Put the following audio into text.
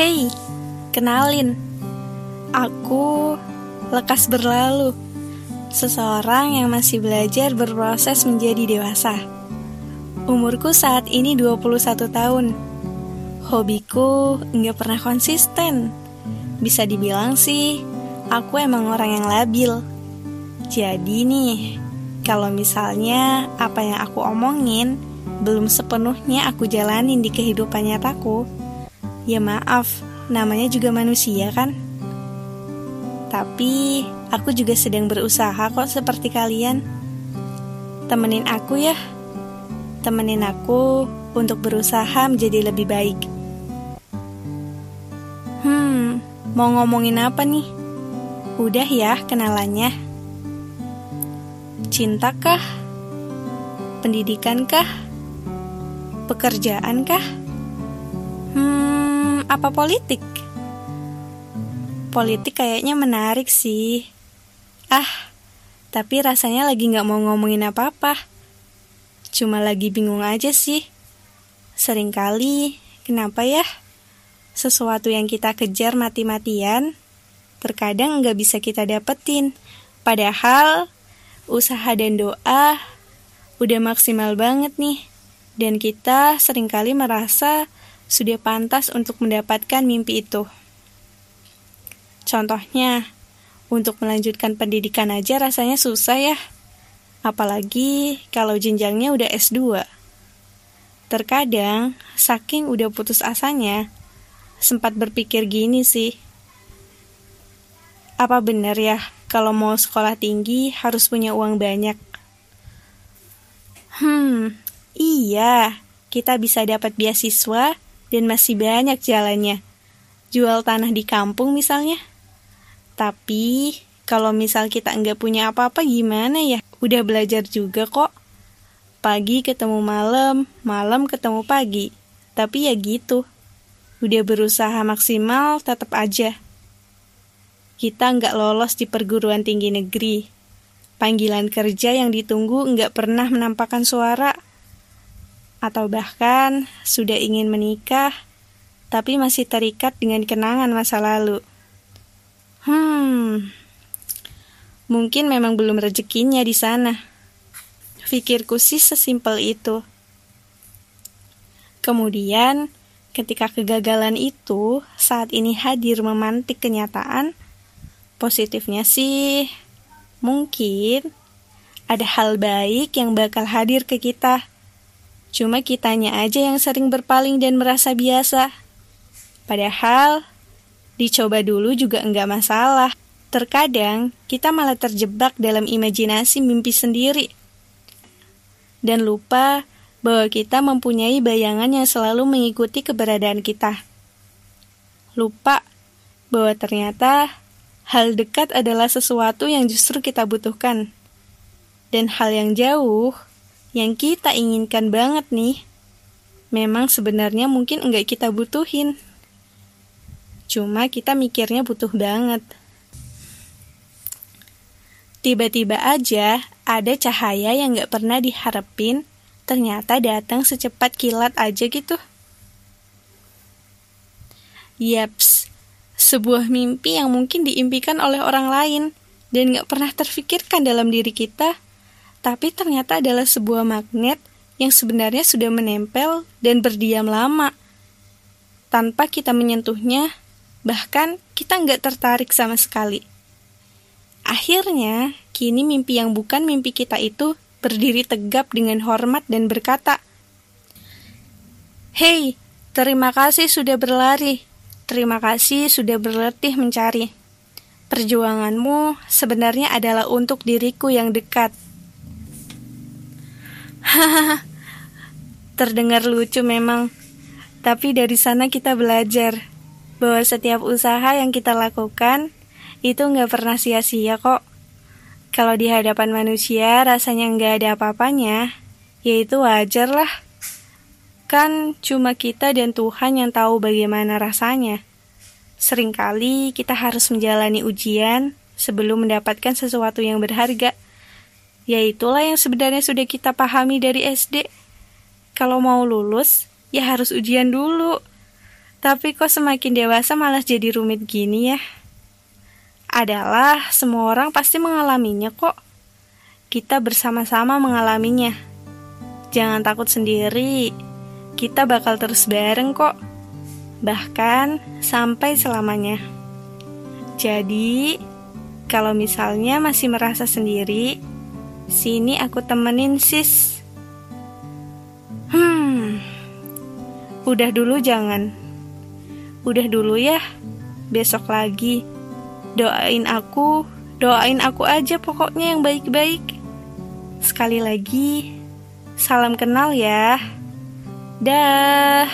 Hey, kenalin. Aku lekas berlalu. Seseorang yang masih belajar berproses menjadi dewasa. Umurku saat ini 21 tahun. Hobiku nggak pernah konsisten. Bisa dibilang sih, aku emang orang yang labil. Jadi nih, kalau misalnya apa yang aku omongin belum sepenuhnya aku jalanin di kehidupan nyataku, ya maaf, namanya juga manusia kan? Tapi aku juga sedang berusaha kok seperti kalian. Temenin aku ya. Temenin aku untuk berusaha menjadi lebih baik. Hmm, mau ngomongin apa nih? Udah ya kenalannya. Cintakah? Pendidikankah? Pekerjaan kah? Hmm, apa politik? Politik kayaknya menarik sih. Ah, tapi rasanya lagi nggak mau ngomongin apa-apa. Cuma lagi bingung aja sih. Seringkali, kenapa ya? Sesuatu yang kita kejar mati-matian, terkadang nggak bisa kita dapetin. Padahal, usaha dan doa udah maksimal banget nih dan kita sering kali merasa sudah pantas untuk mendapatkan mimpi itu. Contohnya, untuk melanjutkan pendidikan aja rasanya susah ya. Apalagi kalau jenjangnya udah S2. Terkadang, saking udah putus asanya, sempat berpikir gini sih. Apa benar ya kalau mau sekolah tinggi harus punya uang banyak? Hmm, Iya, kita bisa dapat beasiswa dan masih banyak jalannya. Jual tanah di kampung misalnya. Tapi, kalau misal kita nggak punya apa-apa gimana ya? Udah belajar juga kok. Pagi ketemu malam, malam ketemu pagi. Tapi ya gitu. Udah berusaha maksimal, tetap aja. Kita nggak lolos di perguruan tinggi negeri. Panggilan kerja yang ditunggu nggak pernah menampakkan suara atau bahkan sudah ingin menikah, tapi masih terikat dengan kenangan masa lalu. Hmm, mungkin memang belum rezekinya di sana. Pikirku sih sesimpel itu. Kemudian, ketika kegagalan itu saat ini hadir memantik kenyataan, positifnya sih mungkin ada hal baik yang bakal hadir ke kita Cuma kitanya aja yang sering berpaling dan merasa biasa. Padahal, dicoba dulu juga enggak masalah. Terkadang, kita malah terjebak dalam imajinasi mimpi sendiri. Dan lupa bahwa kita mempunyai bayangan yang selalu mengikuti keberadaan kita. Lupa bahwa ternyata hal dekat adalah sesuatu yang justru kita butuhkan. Dan hal yang jauh yang kita inginkan banget nih, memang sebenarnya mungkin enggak kita butuhin. Cuma kita mikirnya butuh banget. Tiba-tiba aja ada cahaya yang gak pernah diharapin, ternyata datang secepat kilat aja gitu. Yaps, sebuah mimpi yang mungkin diimpikan oleh orang lain dan gak pernah terfikirkan dalam diri kita tapi ternyata adalah sebuah magnet yang sebenarnya sudah menempel dan berdiam lama. Tanpa kita menyentuhnya, bahkan kita nggak tertarik sama sekali. Akhirnya, kini mimpi yang bukan mimpi kita itu berdiri tegap dengan hormat dan berkata, Hei, terima kasih sudah berlari. Terima kasih sudah berletih mencari. Perjuanganmu sebenarnya adalah untuk diriku yang dekat. Terdengar lucu memang, tapi dari sana kita belajar bahwa setiap usaha yang kita lakukan itu nggak pernah sia-sia kok. Kalau di hadapan manusia rasanya nggak ada apa-apanya, ya itu wajar lah. Kan cuma kita dan Tuhan yang tahu bagaimana rasanya. Seringkali kita harus menjalani ujian sebelum mendapatkan sesuatu yang berharga. Ya itulah yang sebenarnya sudah kita pahami dari SD. Kalau mau lulus, ya harus ujian dulu. Tapi kok semakin dewasa malah jadi rumit gini ya? Adalah semua orang pasti mengalaminya kok. Kita bersama-sama mengalaminya. Jangan takut sendiri. Kita bakal terus bareng kok. Bahkan sampai selamanya. Jadi, kalau misalnya masih merasa sendiri, sini aku temenin sis. Hmm, udah dulu jangan. Udah dulu ya, besok lagi. Doain aku, doain aku aja pokoknya yang baik-baik. Sekali lagi, salam kenal ya. Dah.